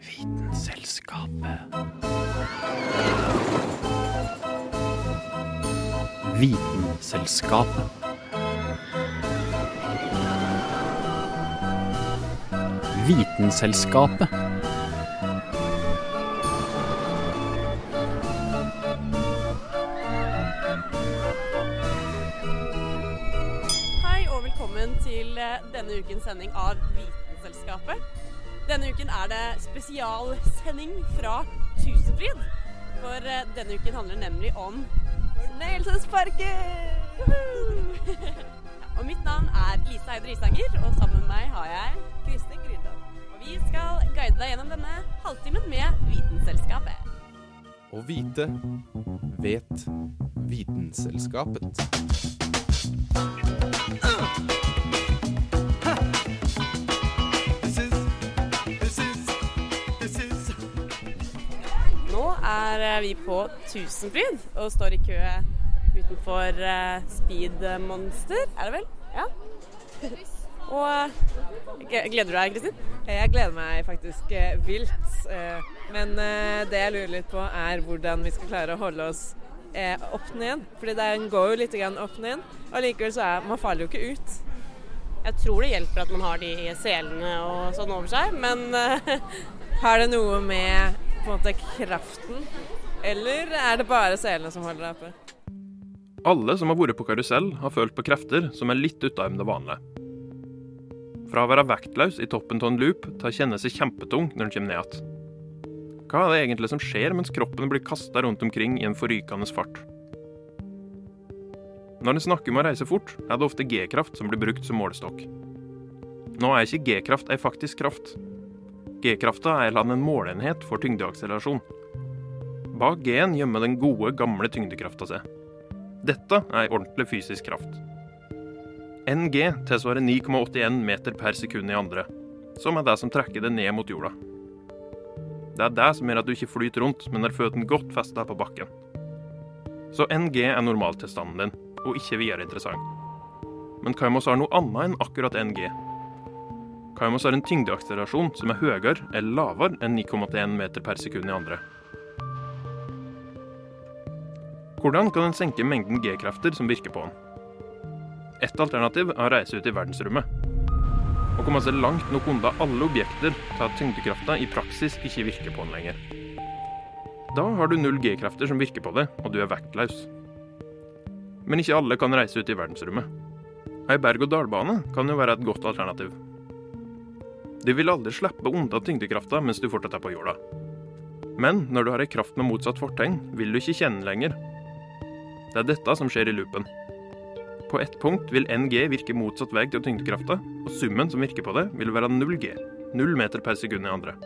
Vitenselskapet. Vitenselskapet. Vitenselskapet. Spesialsending fra Tusenfryd. For eh, denne uken handler nemlig om Fornøyelsesparken! Og mitt navn er Lisa Eide Risanger, og sammen med meg har jeg Kristin Grydal. Og vi skal guide deg gjennom denne halvtimen med Vitenselskapet. Å vite vet Vitenselskapet. Nå er eh, vi på Tusenfryd og står i kø utenfor Speedmonster Speed Monster, er det vel? Ja. Og eh, gleder du deg, Kristin? Jeg gleder meg faktisk eh, vilt. eh, Men eh, det jeg lurer litt på, er hvordan vi skal klare å holde oss eh, opp ned. Fordi den går jo litt opp ned. Og likevel så er man faller jo ikke ut. Jeg tror det hjelper at man har de selene og sånn over seg, men eh, Har det noe med på en måte kraften, eller er det bare selene som holder deg oppe? Alle som har vært på karusell, har følt på krefter som er litt utenom det vanlige. Fra å være vektløs i toppen av en loop til å kjenne seg kjempetung når en kommer ned igjen. Hva er det egentlig som skjer mens kroppen blir kasta rundt omkring i en forrykende fart? Når en snakker om å reise fort, er det ofte G-kraft som blir brukt som målestokk. Nå er ikke G-kraft ei faktisk kraft. G-krafta er en måleenhet for tyngdeakselerasjon. Bak G-en gjemmer den gode, gamle tyngdekrafta seg. Dette er ordentlig fysisk kraft. NG tilsvarer 9,81 meter per sekund i andre, som er det som trekker det ned mot jorda. Det er det som gjør at du ikke flyter rundt, men har føttene godt festa på bakken. Så NG er normaltilstanden din, og ikke videre interessant. Men hva om vi har noe annet enn akkurat NG? Hva har en tyngdeakselerasjon som er høyere eller lavere enn 9,1 meter per sekund i andre? Hvordan kan en senke mengden G-krefter som virker på den? Et alternativ er å reise ut i verdensrommet. Å komme seg langt nok unna alle objekter til at tyngdekrafta i praksis ikke virker på den lenger. Da har du null G-krefter som virker på det, og du er vektløs. Men ikke alle kan reise ut i verdensrommet. Ei berg-og-dal-bane kan jo være et godt alternativ. Du vil aldri slippe unna tyngdekrafta mens du fortsatt er på jorda. Men når du har ei kraft med motsatt fortegn, vil du ikke kjenne lenger. Det er dette som skjer i loopen. På ett punkt vil NG virke motsatt vei til tyngdekrafta, og summen som virker på det, vil være 0G. 0 meter per sekund i andre.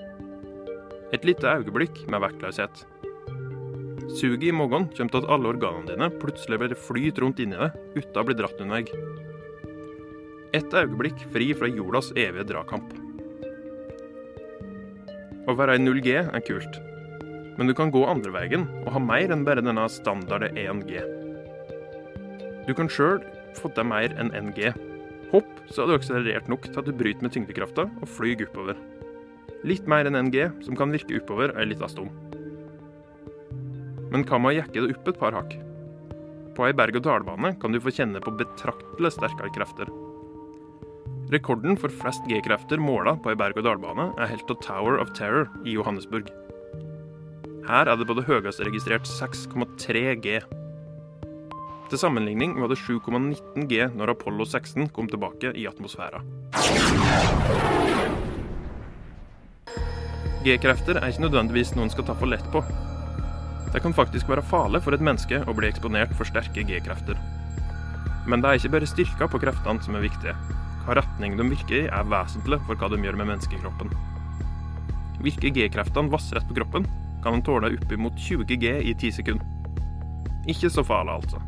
Et lite øyeblikk med vektløshet. Suget i magen kommer til at alle organene dine plutselig bare flyter rundt inni deg uten å bli dratt en vei. Et øyeblikk fri fra jordas evige dragkamp. Å være i 0G er kult, men du kan gå andre veien og ha mer enn bare denne standarde 1G. Du kan sjøl få deg mer enn NG. Hopp, så er du akselerert nok til at du bryter med tyngdekrafta og flyr oppover. Litt mer enn NG, som kan virke oppover ei lita stund. Men hva med å jekke det opp et par hakk? På ei berg-og-dal-bane kan du få kjenne på betraktelig sterkere krefter. Rekorden for flest G-krefter måla på ei berg-og-dal-bane er helt av Tower of Terror i Johannesburg. Her er det på det høyeste registrert 6,3 G. Til sammenligning var det 7,19 G når Apollo 16 kom tilbake i atmosfæra. G-krefter er ikke nødvendigvis noen skal ta for lett på. Det kan faktisk være farlig for et menneske å bli eksponert for sterke G-krefter. Men det er ikke bare styrka på kreftene som er viktige. Hva retning de virker i, er vesentlig for hva de gjør med menneskekroppen. Virker G-kreftene vassrett på kroppen, kan en tåle oppimot 20 G i 10 sekunder. Ikke så farlig, altså.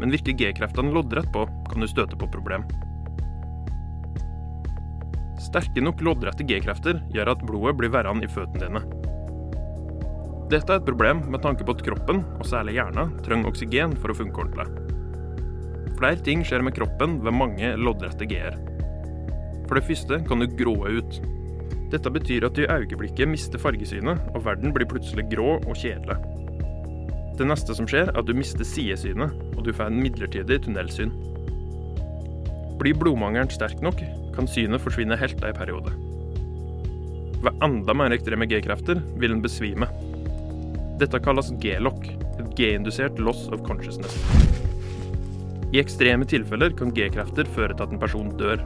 Men virker G-kreftene loddrett på, kan du støte på problem. Sterke nok loddrette G-krefter gjør at blodet blir værende i føttene dine. Dette er et problem med tanke på at kroppen, og særlig hjernen, trenger oksygen for å funke ordentlig. Flere ting skjer med kroppen ved mange loddrette G-er. For det første kan du gråe ut. Dette betyr at du i øyeblikket mister fargesynet, og verden blir plutselig grå og kjedelig. Det neste som skjer, er at du mister sidesynet, og du får en midlertidig tunnelsyn. Blir blodmangelen sterk nok, kan synet forsvinne helt en periode. Ved enda mer ekstreme G-krefter vil en besvime. Dette kalles G-lock, et G-indusert loss of consciousness. I ekstreme tilfeller kan G-krefter føre til at en person dør.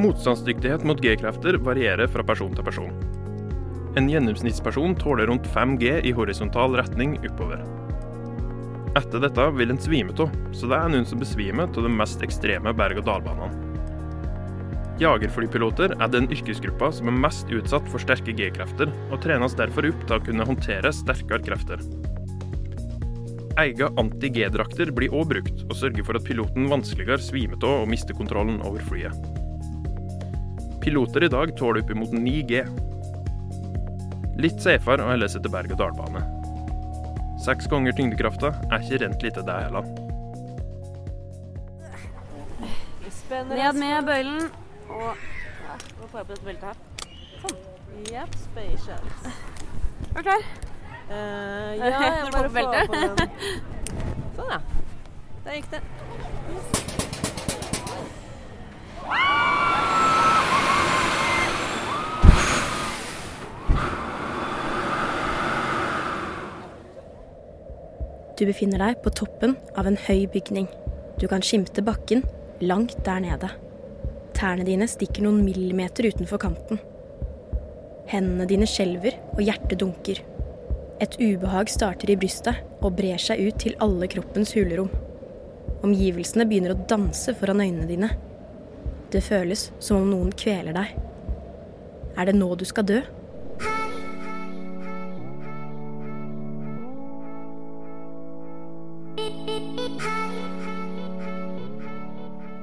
Motstandsdyktighet mot G-krefter varierer fra person til person. En gjennomsnittsperson tåler rundt 5 G i horisontal retning oppover. Etter dette vil en svime av, så det er noen som besvimer av de mest ekstreme berg-og-dal-banene. Jagerflypiloter er den yrkesgruppa som er mest utsatt for sterke G-krefter, og trenes derfor opp til å kunne håndtere sterkere krefter. Ege anti-G-drakter blir òg brukt, og sørger for at piloten vanskeligere svimer av og mister kontrollen over flyet. Piloter i dag tåler oppimot 9 G. Litt safere å holde seg til berg-og-dal-bane. Seks ganger tyngdekrafta er ikke rent lite, det heller. Ned med bøylen. Og ja, nå får jeg på dette beltet her. Sånn. Yep, spaceships. Er du klar? Eh, ja, jeg bare får på den. Sånn, ja. Der gikk det. Du befinner deg på toppen av en høy bygning. Du kan skimte bakken langt der nede. Tærne dine stikker noen millimeter utenfor kanten. Hendene dine skjelver, og hjertet dunker. Et ubehag starter i brystet og brer seg ut til alle kroppens hulerom. Omgivelsene begynner å danse foran øynene dine. Det føles som om noen kveler deg. Er det nå du skal dø?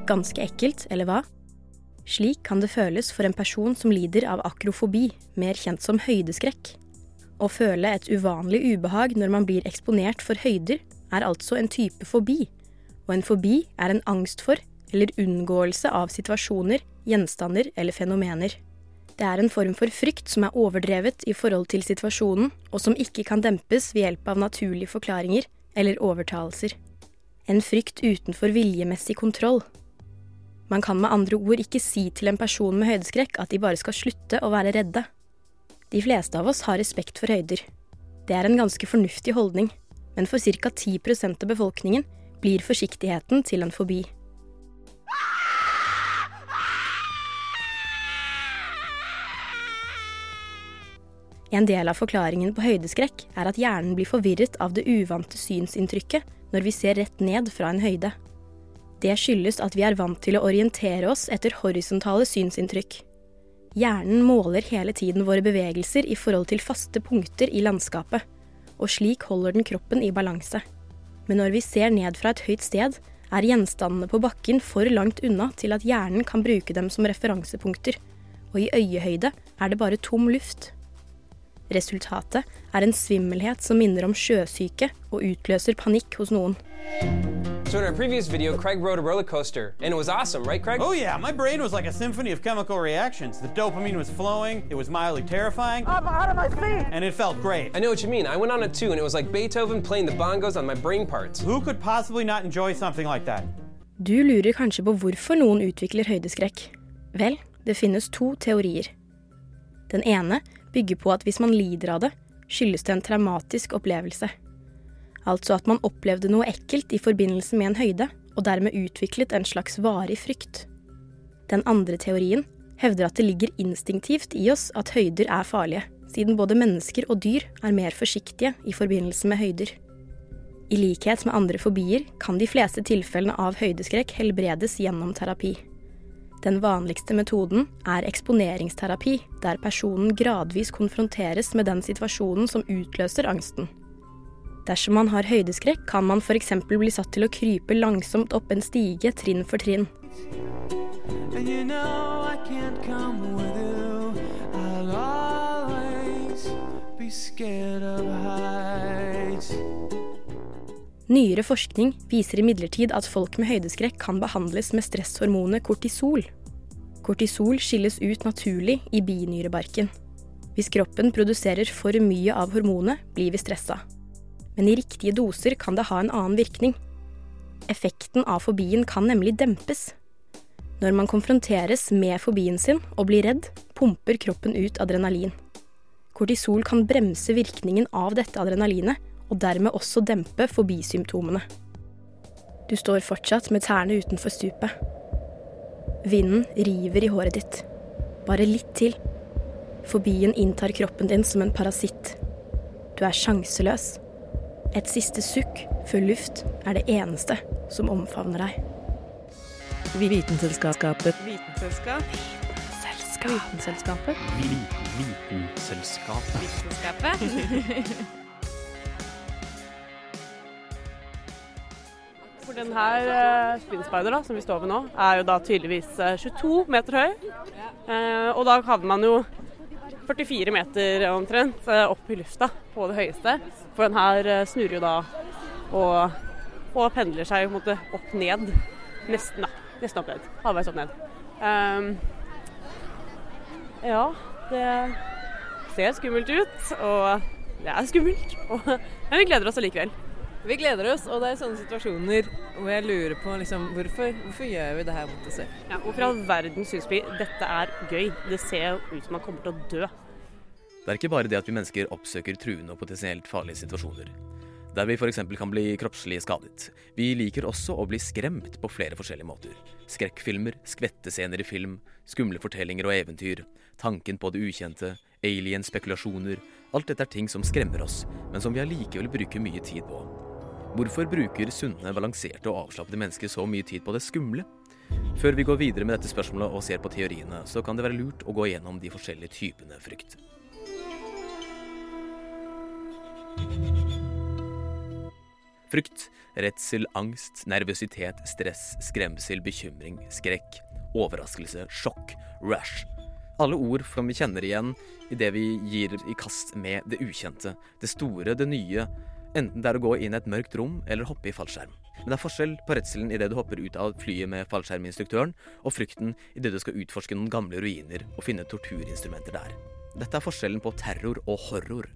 Ganske ekkelt, eller hva? Slik kan det føles for en person som lider av akrofobi, mer kjent som høydeskrekk. Å føle et uvanlig ubehag når man blir eksponert for høyder, er altså en type fobi, og en fobi er en angst for eller unngåelse av situasjoner, gjenstander eller fenomener. Det er en form for frykt som er overdrevet i forhold til situasjonen, og som ikke kan dempes ved hjelp av naturlige forklaringer eller overtalelser. En frykt utenfor viljemessig kontroll. Man kan med andre ord ikke si til en person med høydeskrekk at de bare skal slutte å være redde. De fleste av oss har respekt for høyder. Det er en ganske fornuftig holdning, men for ca. 10% av befolkningen blir forsiktigheten til en fobi. En del av forklaringen på høydeskrekk er at hjernen blir forvirret av det uvante synsinntrykket når vi ser rett ned fra en høyde. Det skyldes at vi er vant til å orientere oss etter horisontale synsinntrykk. Hjernen måler hele tiden våre bevegelser i forhold til faste punkter i landskapet, og slik holder den kroppen i balanse. Men når vi ser ned fra et høyt sted, er gjenstandene på bakken for langt unna til at hjernen kan bruke dem som referansepunkter, og i øyehøyde er det bare tom luft. Resultatet er en svimmelhet som minner om sjøsyke og utløser panikk hos noen. So in our previous video, Craig rode a roller coaster, and it was awesome, right, Craig? Oh yeah, my brain was like a symphony of chemical reactions. The dopamine was flowing, it was mildly terrifying. I'm out of my seat! And it felt great. I know what you mean. I went on it too, and it was like Beethoven playing the bongos on my brain parts. Who could possibly not enjoy something like that? Du lurer kanskje på hvorfor noen utvikler høydeskrekk. Vel, det finnes to teorier. Den ene bygger på at hvis man lider av det, skyldes det en traumatisk opplevelse. Altså at man opplevde noe ekkelt i forbindelse med en høyde, og dermed utviklet en slags varig frykt. Den andre teorien hevder at det ligger instinktivt i oss at høyder er farlige, siden både mennesker og dyr er mer forsiktige i forbindelse med høyder. I likhet med andre fobier kan de fleste tilfellene av høydeskrekk helbredes gjennom terapi. Den vanligste metoden er eksponeringsterapi, der personen gradvis konfronteres med den situasjonen som utløser angsten. Dersom man har høydeskrekk, kan man f.eks. bli satt til å krype langsomt opp en stige trinn for trinn. You scared of heights. Nyere forskning viser imidlertid at folk med høydeskrekk kan behandles med stresshormonet kortisol. Kortisol skilles ut naturlig i binyrebarken. Hvis kroppen produserer for mye av hormonet, blir vi stressa. Men i riktige doser kan det ha en annen virkning. Effekten av fobien kan nemlig dempes. Når man konfronteres med fobien sin og blir redd, pumper kroppen ut adrenalin. Kortisol kan bremse virkningen av dette adrenalinet, og dermed også dempe fobisymptomene. Du står fortsatt med tærne utenfor stupet. Vinden river i håret ditt. Bare litt til. Fobien inntar kroppen din som en parasitt. Du er sjanseløs. Et siste sukk før luft er det eneste som omfavner deg. Vitenselskapet. Vitenselskap. Vitenselskapet. Vitenselskapet. Vitenselskapet. For den her uh, spinspider da, som vi står ved nå, er jo da tydeligvis eh, 22 meter høy. Eh, og da havner man jo 44 meter omtrent eh, opp i lufta på det høyeste. For den her eh, snurrer jo da og, og pendler seg måte opp ned. Nesten, da. Nesten opp ned. Halvveis opp ned. Ehm, ja, det ser skummelt ut, og det er skummelt. Og, men vi gleder oss allikevel. Vi gleder oss, og det er sånne situasjoner hvor jeg lurer på liksom, hvorfor, hvorfor gjør vi det her mot oss selv? Ja, Hvorfor i all verden syns vi dette er gøy? Det ser jo ut som man kommer til å dø. Det er ikke bare det at vi mennesker oppsøker truende og potensielt farlige situasjoner. Der vi f.eks. kan bli kroppslig skadet. Vi liker også å bli skremt på flere forskjellige måter. Skrekkfilmer, skvettescener i film, skumle fortellinger og eventyr, tanken på det ukjente, alien-spekulasjoner. Alt dette er ting som skremmer oss, men som vi allikevel bruker mye tid på. Hvorfor bruker sunne, balanserte og avslappede mennesker så mye tid på det skumle? Før vi går videre med dette spørsmålet og ser på teoriene, så kan det være lurt å gå gjennom de forskjellige typene frykt. Frykt, redsel, angst, nervøsitet, stress, skremsel, bekymring, skrekk, overraskelse, sjokk, rash. Alle ord som vi kjenner igjen i det vi gir i kast med det ukjente, det store, det nye, enten det er å gå inn i et mørkt rom eller hoppe i fallskjerm. Men det er forskjell på redselen idet du hopper ut av flyet med fallskjerminstruktøren, og frykten idet du skal utforske noen gamle ruiner og finne torturinstrumenter der. Dette er forskjellen på terror og horror.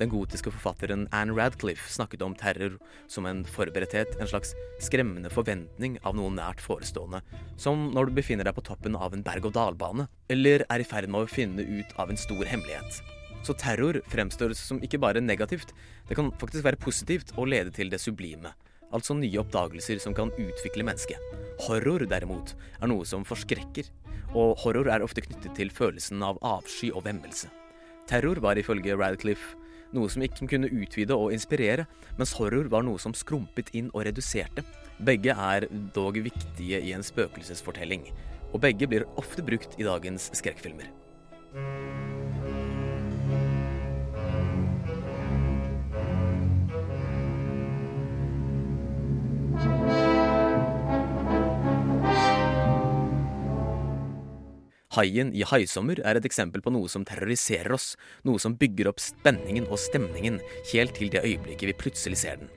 Den gotiske forfatteren Anne Radcliffe snakket om terror som en forberedthet, en slags skremmende forventning av noe nært forestående, som når du befinner deg på toppen av en berg-og-dal-bane, eller er i ferd med å finne ut av en stor hemmelighet. Så terror fremstår som ikke bare negativt, det kan faktisk være positivt og lede til det sublime. Altså nye oppdagelser som kan utvikle mennesket. Horror, derimot, er noe som forskrekker, og horror er ofte knyttet til følelsen av avsky og vemmelse. Terror var ifølge Radcliffe noe som ikke kunne utvide og inspirere, mens horror var noe som skrumpet inn og reduserte. Begge er dog viktige i en spøkelsesfortelling, og begge blir ofte brukt i dagens skrekkfilmer. Haien i Haisommer er et eksempel på noe som terroriserer oss, noe som bygger opp spenningen og stemningen helt til det øyeblikket vi plutselig ser den.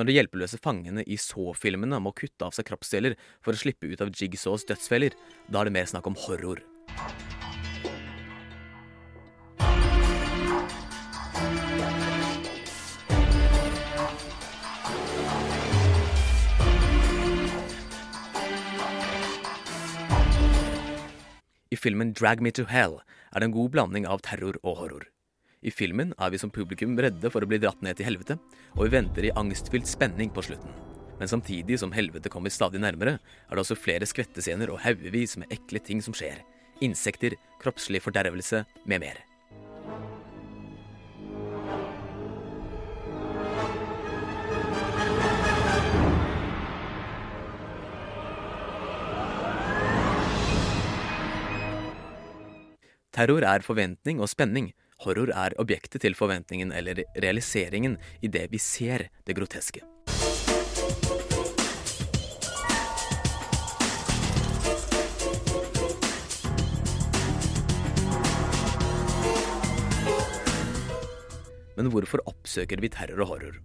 Når de hjelpeløse fangene i Saw-filmene må kutte av seg kroppsdeler for å slippe ut av Jigsaws dødsfeller, da er det mer snakk om horror. I filmen Drag Me To Hell er det en god blanding av terror og horror. I filmen er vi som publikum redde for å bli dratt ned til helvete, og vi venter i angstfylt spenning på slutten. Men samtidig som helvete kommer stadig nærmere, er det også flere skvettescener og haugevis med ekle ting som skjer. Insekter, kroppslig fordervelse med mer. Terror er forventning og spenning. Horror er objektet til forventningen eller realiseringen i det vi ser det groteske. Men hvorfor oppsøker vi terror og horror?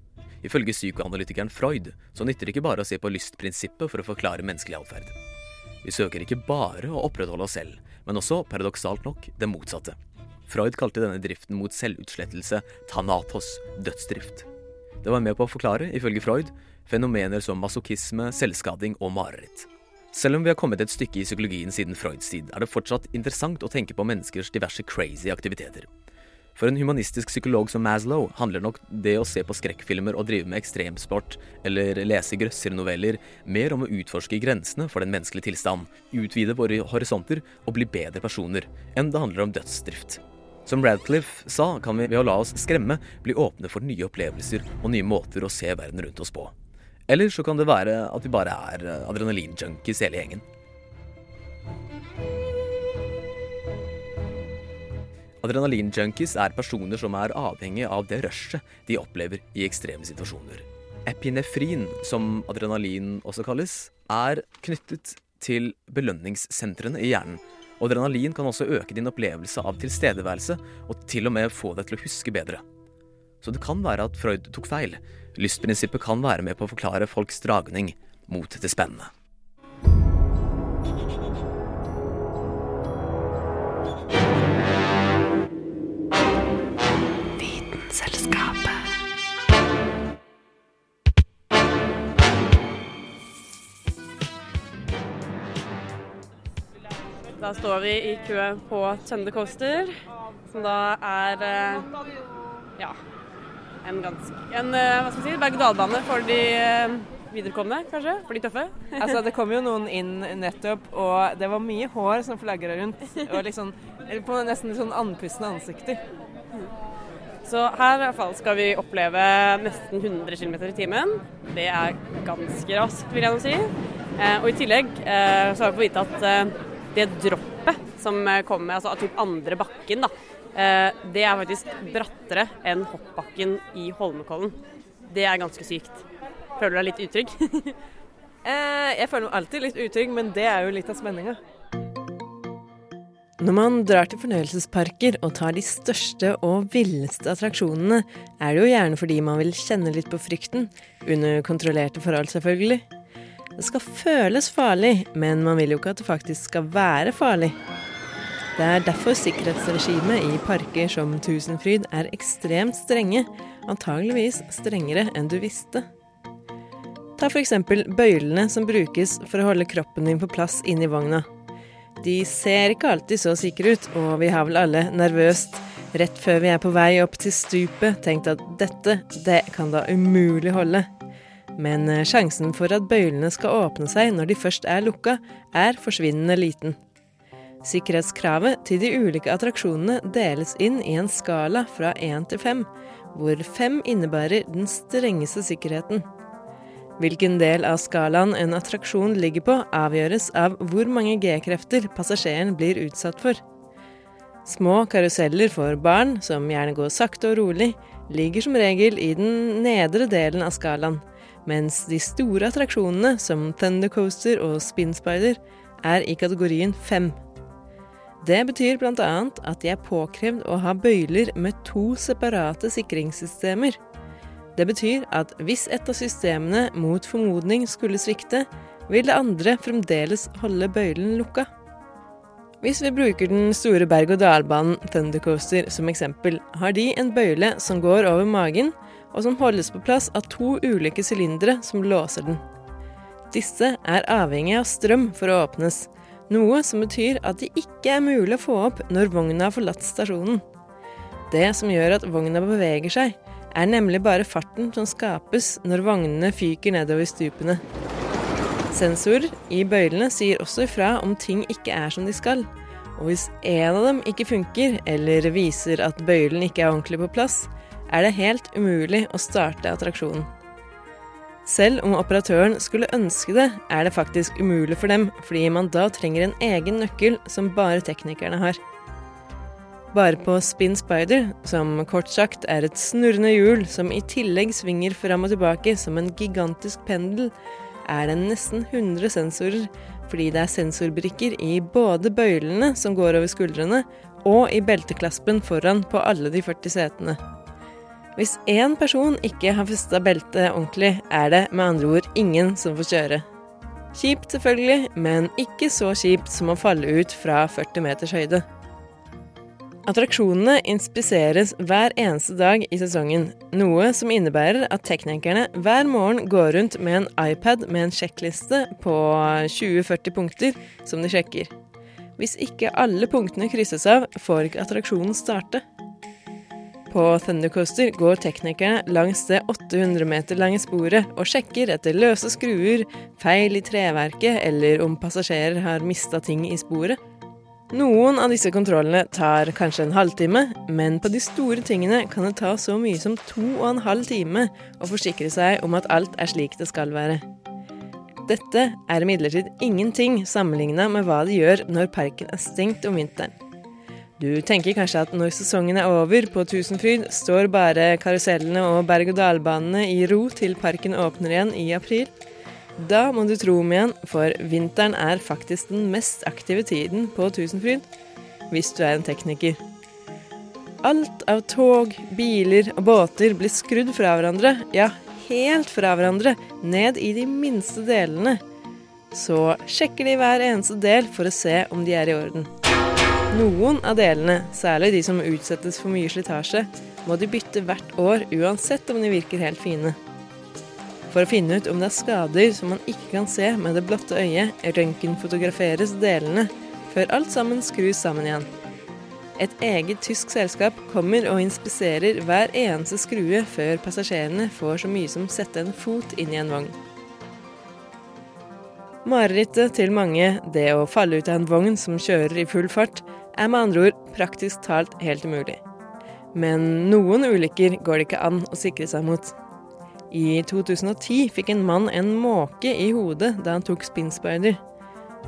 Ifølge psykoanalytikeren Freud så nytter det ikke bare å se på lystprinsippet for å forklare menneskelig atferd. Vi søker ikke bare å opprettholde oss selv, men også, paradoksalt nok, det motsatte. Freud kalte denne driften mot selvutslettelse thanatos, dødsdrift. Det var med på å forklare, ifølge Freud, fenomener som masochisme, selvskading og mareritt. Selv om vi har kommet et stykke i psykologien siden Freuds tid, er det fortsatt interessant å tenke på menneskers diverse crazy aktiviteter. For en humanistisk psykolog som Maslow handler nok det å se på skrekkfilmer og drive med ekstremsport eller lese grøssernoveller mer om å utforske grensene for den menneskelige tilstand, utvide våre horisonter og bli bedre personer, enn det handler om dødsdrift. Som Radcliffe sa, kan vi ved å la oss skremme bli åpne for nye opplevelser og nye måter å se verden rundt oss på. Eller så kan det være at vi bare er adrenalinjunkies hele gjengen. Adrenalinjunkies er personer som er avhengig av det rushet de opplever i ekstreme situasjoner. Epinefrin, som adrenalin også kalles, er knyttet til belønningssentrene i hjernen. Og adrenalin kan også øke din opplevelse av tilstedeværelse, og til og med få deg til å huske bedre. Så det kan være at Freud tok feil. Lystprinsippet kan være med på å forklare folks dragning mot det spennende. Da står vi i kø på Tønde Coaster, som da er eh, ja, en ganske En eh, hva skal vi si, berg-og-dal-bane for de eh, viderekomne, kanskje? For de tøffe? Altså, det kom jo noen inn nettopp, og det var mye hår som flagra rundt. Og liksom, på nesten litt sånn andpustne ansikter. Så her i hvert fall skal vi oppleve nesten 100 km i timen. Det er ganske raskt, vil jeg nå si. Eh, og i tillegg eh, så har vi fått vite at eh, det droppet som eh, kommer, altså typ andre bakken, da, eh, det er faktisk brattere enn hoppbakken i Holmenkollen. Det er ganske sykt. Føler du deg litt utrygg? Eh, jeg føler meg alltid litt utrygg, men det er jo litt av spenninga. Når man drar til fornøyelsesparker og tar de største og villeste attraksjonene, er det jo gjerne fordi man vil kjenne litt på frykten, under kontrollerte forhold selvfølgelig. Det skal føles farlig, men man vil jo ikke at det faktisk skal være farlig. Det er derfor sikkerhetsregimet i parker som Tusenfryd er ekstremt strenge, antageligvis strengere enn du visste. Ta f.eks. bøylene som brukes for å holde kroppen din på plass inni vogna. De ser ikke alltid så sikre ut, og vi har vel alle nervøst rett før vi er på vei opp til stupet tenkt at dette, det kan da umulig holde. Men eh, sjansen for at bøylene skal åpne seg når de først er lukka, er forsvinnende liten. Sikkerhetskravet til de ulike attraksjonene deles inn i en skala fra én til fem, hvor fem innebærer den strengeste sikkerheten. Hvilken del av skalaen en attraksjon ligger på, avgjøres av hvor mange G-krefter passasjeren blir utsatt for. Små karuseller for barn, som gjerne går sakte og rolig, ligger som regel i den nedre delen av skalaen, mens de store attraksjonene, som Thunder Coaster og Spinspider, er i kategorien fem. Det betyr bl.a. at de er påkrevd å ha bøyler med to separate sikringssystemer. Det betyr at hvis et av systemene mot formodning skulle svikte, vil det andre fremdeles holde bøylen lukka. Hvis vi bruker den store berg-og-dal-banen Thunder Coaster som eksempel, har de en bøyle som går over magen, og som holdes på plass av to ulike sylindere som låser den. Disse er avhengig av strøm for å åpnes, noe som betyr at de ikke er mulig å få opp når vogna har forlatt stasjonen. Det som gjør at vogna beveger seg, er nemlig bare farten som skapes når vognene fyker nedover stupene. Sensorer i bøylene sier også ifra om ting ikke er som de skal. Og hvis en av dem ikke funker, eller viser at bøylen ikke er ordentlig på plass, er det helt umulig å starte attraksjonen. Selv om operatøren skulle ønske det, er det faktisk umulig for dem, fordi man da trenger en egen nøkkel som bare teknikerne har. Bare på Spin Spider, som kort sagt er et snurrende hjul som i tillegg svinger fram og tilbake som en gigantisk pendel, er det nesten 100 sensorer, fordi det er sensorbrikker i både bøylene som går over skuldrene, og i belteklaspen foran på alle de 40 setene. Hvis én person ikke har festa beltet ordentlig, er det med andre ord ingen som får kjøre. Kjipt selvfølgelig, men ikke så kjipt som å falle ut fra 40 meters høyde. Attraksjonene inspiseres hver eneste dag i sesongen, noe som innebærer at teknikerne hver morgen går rundt med en iPad med en sjekkliste på 20-40 punkter som de sjekker. Hvis ikke alle punktene krysses av, får ikke attraksjonen starte. På Thundercoaster går teknikerne langs det 800 meter lange sporet og sjekker etter løse skruer, feil i treverket eller om passasjerer har mista ting i sporet. Noen av disse kontrollene tar kanskje en halvtime, men på de store tingene kan det ta så mye som to og en halv time å forsikre seg om at alt er slik det skal være. Dette er imidlertid ingenting sammenligna med hva de gjør når parken er stengt om vinteren. Du tenker kanskje at når sesongen er over på Tusenfryd, står bare karusellene og berg-og-dal-banene i ro til parken åpner igjen i april? Da må du tro om igjen, for vinteren er faktisk den mest aktive tiden på Tusenfryd. Hvis du er en tekniker. Alt av tog, biler og båter blir skrudd fra hverandre, ja, helt fra hverandre, ned i de minste delene. Så sjekker de hver eneste del for å se om de er i orden. Noen av delene, særlig de som utsettes for mye slitasje, må de bytte hvert år uansett om de virker helt fine. For å finne ut om det er skader som man ikke kan se med det blotte øyet, røntgenfotograferes delene, før alt sammen skrus sammen igjen. Et eget tysk selskap kommer og inspiserer hver eneste skrue før passasjerene får så mye som sette en fot inn i en vogn. Marerittet til mange, det å falle ut av en vogn som kjører i full fart, er med andre ord praktisk talt helt umulig. Men noen ulykker går det ikke an å sikre seg mot. I 2010 fikk en mann en måke i hodet da han tok spinspider.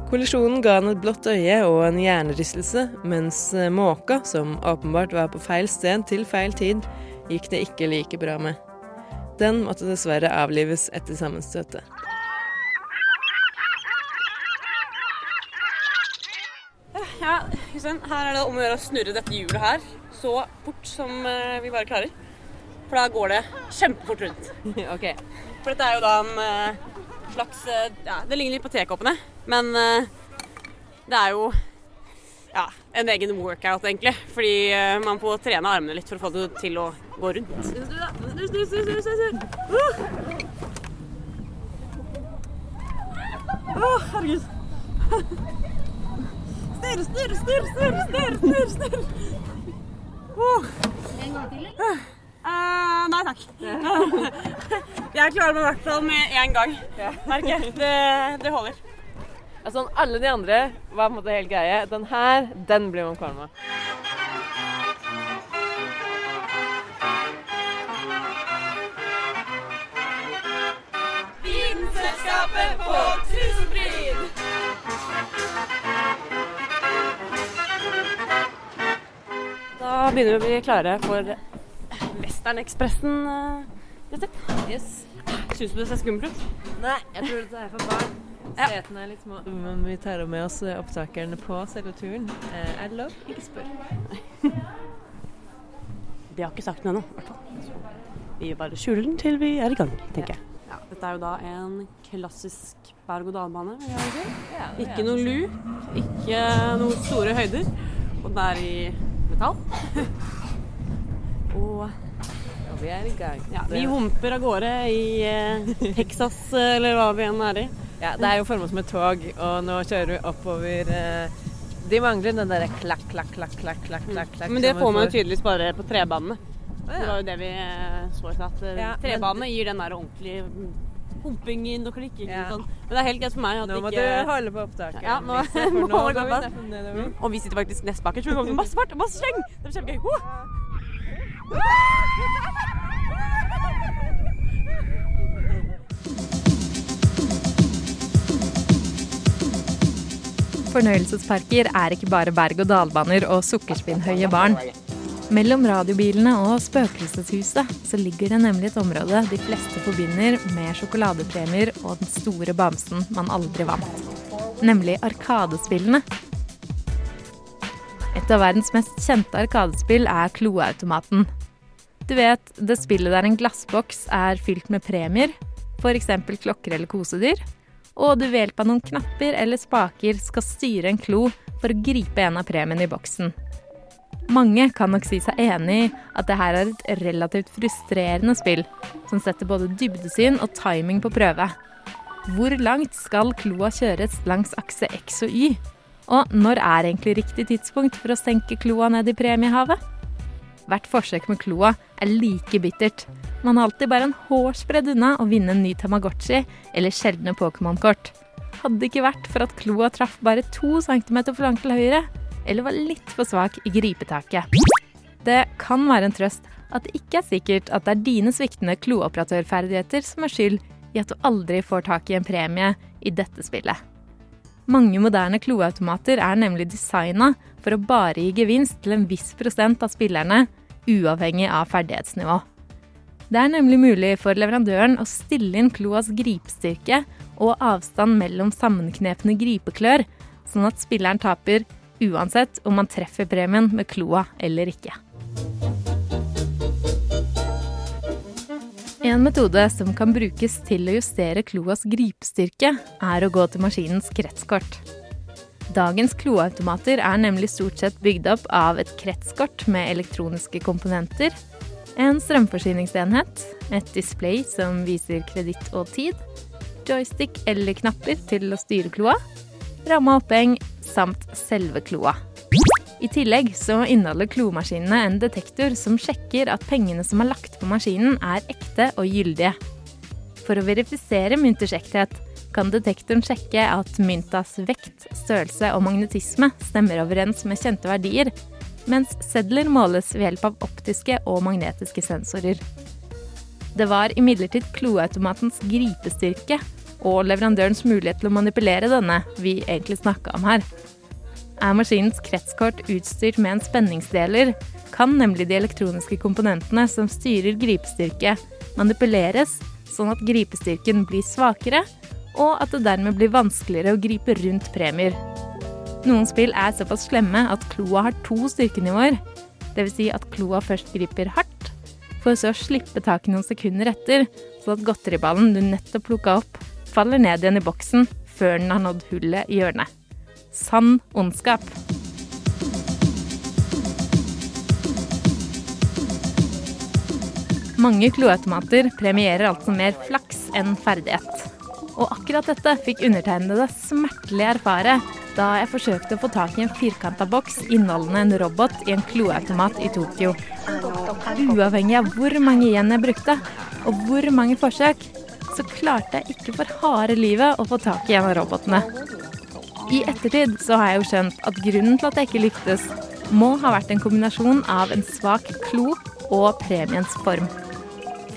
Kollisjonen ga han et blått øye og en hjernerystelse, mens måka, som åpenbart var på feil sted til feil tid, gikk det ikke like bra med. Den måtte dessverre avlives etter sammenstøtet. Ja, her er det om å gjøre å snurre dette hjulet her så fort som eh, vi bare klarer. For da går det kjempefort rundt. ok. For dette er jo da en eh, slags eh, Ja, det ligner litt på tekoppene, men det er jo ja, en egen workout, egentlig. Fordi man får trene armene litt for å få det til å gå rundt. Å, herregud. Snurr, snurr, snurr, snurr, snurr, snurr, snurr. Oh. En gang til, eller? Uh, nei takk. Jeg klarer meg i hvert fall med én gang. Merker jeg. Det, det holder. Altså, alle de andre var på en måte helt greie. Den her, den blir man kvalm av. begynner vi å bli klare for Westernekspressen. Jette. Yes. Syns du det ser skummelt ut? Nei, jeg tror det er for barn. Setene er litt små. Men vi tar med oss opptakerne på selve turen. Eh, Er det lov? Ikke spør. Vi har ikke sagt den ennå, i hvert fall. Vi bare skjuler den til vi er i gang, tenker jeg. Ja, dette er jo da en klassisk berg-og-dal-bane. Ikke noe lu, ikke noen store høyder. Og den er i metall. Og ja, vi er i gang. ja, vi humper av gårde i eh, Texas, eller hva vi enn er i. Ja, det er jo formet som et tog, og nå kjører vi oppover eh, De mangler den derre klakk, klakk, klakk, klakk, klakk, klakk, klakk. Men det får man jo tydeligvis bare på trebanene. Ja. Det var jo det vi eh, så i stad. eh, Ja, trebanene gir den der ordentlige mm, humpingen og klikking Ja. og sånn. Men det er helt greit for meg at Nå må ikke du holde på opptaket. Ja, nå for må nå går vi ned- nedover. Og vi sitter faktisk nest bakerst, for vi kommer til masse fart og masse sleng! Det blir kjempegøy. Ho! Fornøyelsesparker er ikke bare berg-og-dal-baner og sukkerspinnhøye barn. Mellom radiobilene og Spøkelseshuset så ligger det nemlig et område de fleste forbinder med sjokoladepremier og den store bamsen man aldri vant. Nemlig Arkadespillene. Et av verdens mest kjente arkadespill er Kloautomaten. Du vet, det spillet der en glassboks er fylt med premier, f.eks. klokker eller kosedyr, og du ved hjelp av noen knapper eller spaker skal styre en klo for å gripe en av premiene i boksen. Mange kan nok si seg enig i at det her er et relativt frustrerende spill, som setter både dybdesyn og timing på prøve. Hvor langt skal kloa kjøres langs akse X og Y? Og når er egentlig riktig tidspunkt for å senke kloa ned i premiehavet? Hvert forsøk med kloa er like bittert. Man har alltid bare en hårsbredd unna å vinne en ny Tamagotchi eller sjeldne Pokémon-kort. Hadde det ikke vært for at kloa traff bare to centimeter for langt til høyre, eller var litt for svak i gripetaket. Det kan være en trøst at det ikke er sikkert at det er dine sviktende klooperatørferdigheter som er skyld i at du aldri får tak i en premie i dette spillet. Mange moderne kloautomater er nemlig designa for å bare gi gevinst til en viss prosent av spillerne, uavhengig av ferdighetsnivå. Det er nemlig mulig for leverandøren å stille inn kloas gripstyrke og avstand mellom sammenknepne gripeklør, sånn at spilleren taper uansett om man treffer premien med kloa eller ikke. En metode som kan brukes til å justere kloas gripstyrke, er å gå til maskinens kretskort. Dagens kloautomater er nemlig stort sett bygd opp av et kretskort med elektroniske komponenter, en strømforsyningsenhet, et display som viser kreditt og tid, joystick eller knapper til å styre kloa, Ramme oppheng samt selve kloa. I tillegg så inneholder klomaskinene en detektor som sjekker at pengene som er lagt på maskinen, er ekte og gyldige. For å verifisere mynters ekthet kan detektoren sjekke at myntas vekt, størrelse og magnetisme stemmer overens med kjente verdier, mens sedler måles ved hjelp av optiske og magnetiske sensorer. Det var imidlertid kloautomatens gripestyrke og leverandørens mulighet til å manipulere denne vi egentlig snakka om her. Er maskinens kretskort utstyrt med en spenningsdeler, kan nemlig de elektroniske komponentene som styrer gripestyrke, manipuleres sånn at gripestyrken blir svakere, og at det dermed blir vanskeligere å gripe rundt premier. Noen spill er såpass slemme at kloa har to styrkenivåer. Dvs. Si at kloa først griper hardt, for så å slippe taket noen sekunder etter, sånn at godteriballen du nettopp plukka opp, faller ned igjen i boksen før den har nådd hullet i hjørnet. Sann ondskap. Mange kloautomater premierer altså mer flaks enn ferdighet. Og akkurat dette fikk undertegnede smertelig erfare da jeg forsøkte å få tak i en firkanta boks inneholdende en robot i en kloautomat i Tokyo. Uavhengig av hvor mange igjen jeg brukte, og hvor mange forsøk, så klarte jeg ikke for harde livet å få tak i en av robotene. I ettertid så har jeg jo skjønt at grunnen til at jeg ikke lyktes, må ha vært en kombinasjon av en svak klo og premiens form.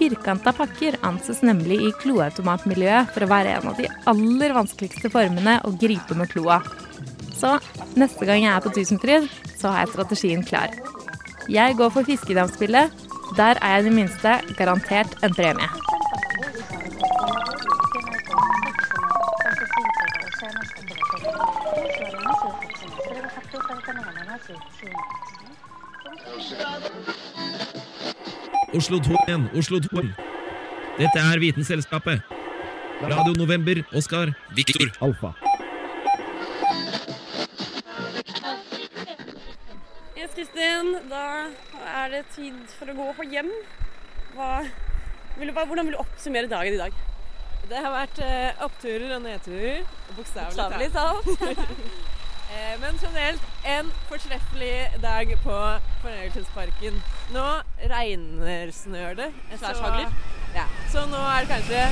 Firkanta pakker anses nemlig i kloautomatmiljøet for å være en av de aller vanskeligste formene å gripe med kloa. Så neste gang jeg er på Tusenfryd, så har jeg strategien klar. Jeg går for fiskedamspillet. Der er jeg i det minste garantert en premie. Oslo 2 igjen, Oslo 2. Dette er Vitenselskapet. Radio November, Oskar, Viktor, Alfa. Yes, Kristin, da er det tid for å gå hjem. Hva, vil du, hvordan vil du oppsummere dagen i dag? Det har vært eh, oppturer og nedturer. Bokstavelig Bokstavelig talt. Eh, Men generelt en fortreffelig dag på fornøyelsesparken. Nå regner snør det. Så- Ja, så nå er det kanskje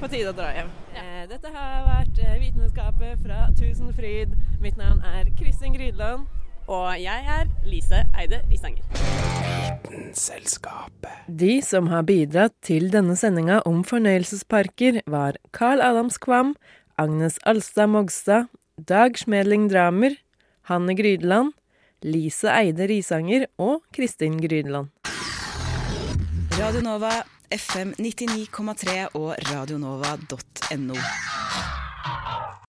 på tide å dra hjem. Eh, Dette har vært eh, Vitenskapet fra Tusenfryd. Mitt navn er Kristin Grydland. Og jeg er Lise Eide Risanger. Vitenselskapet. De som har bidratt til denne sendinga om fornøyelsesparker, var Carl Adams Kvam, Agnes Alstad Mogstad, Dag Schmedling Dramer, Hanne Grydeland, Lise Eide Risanger og Kristin Grydeland. Radio Nova, FM 99,3 og radionova.no.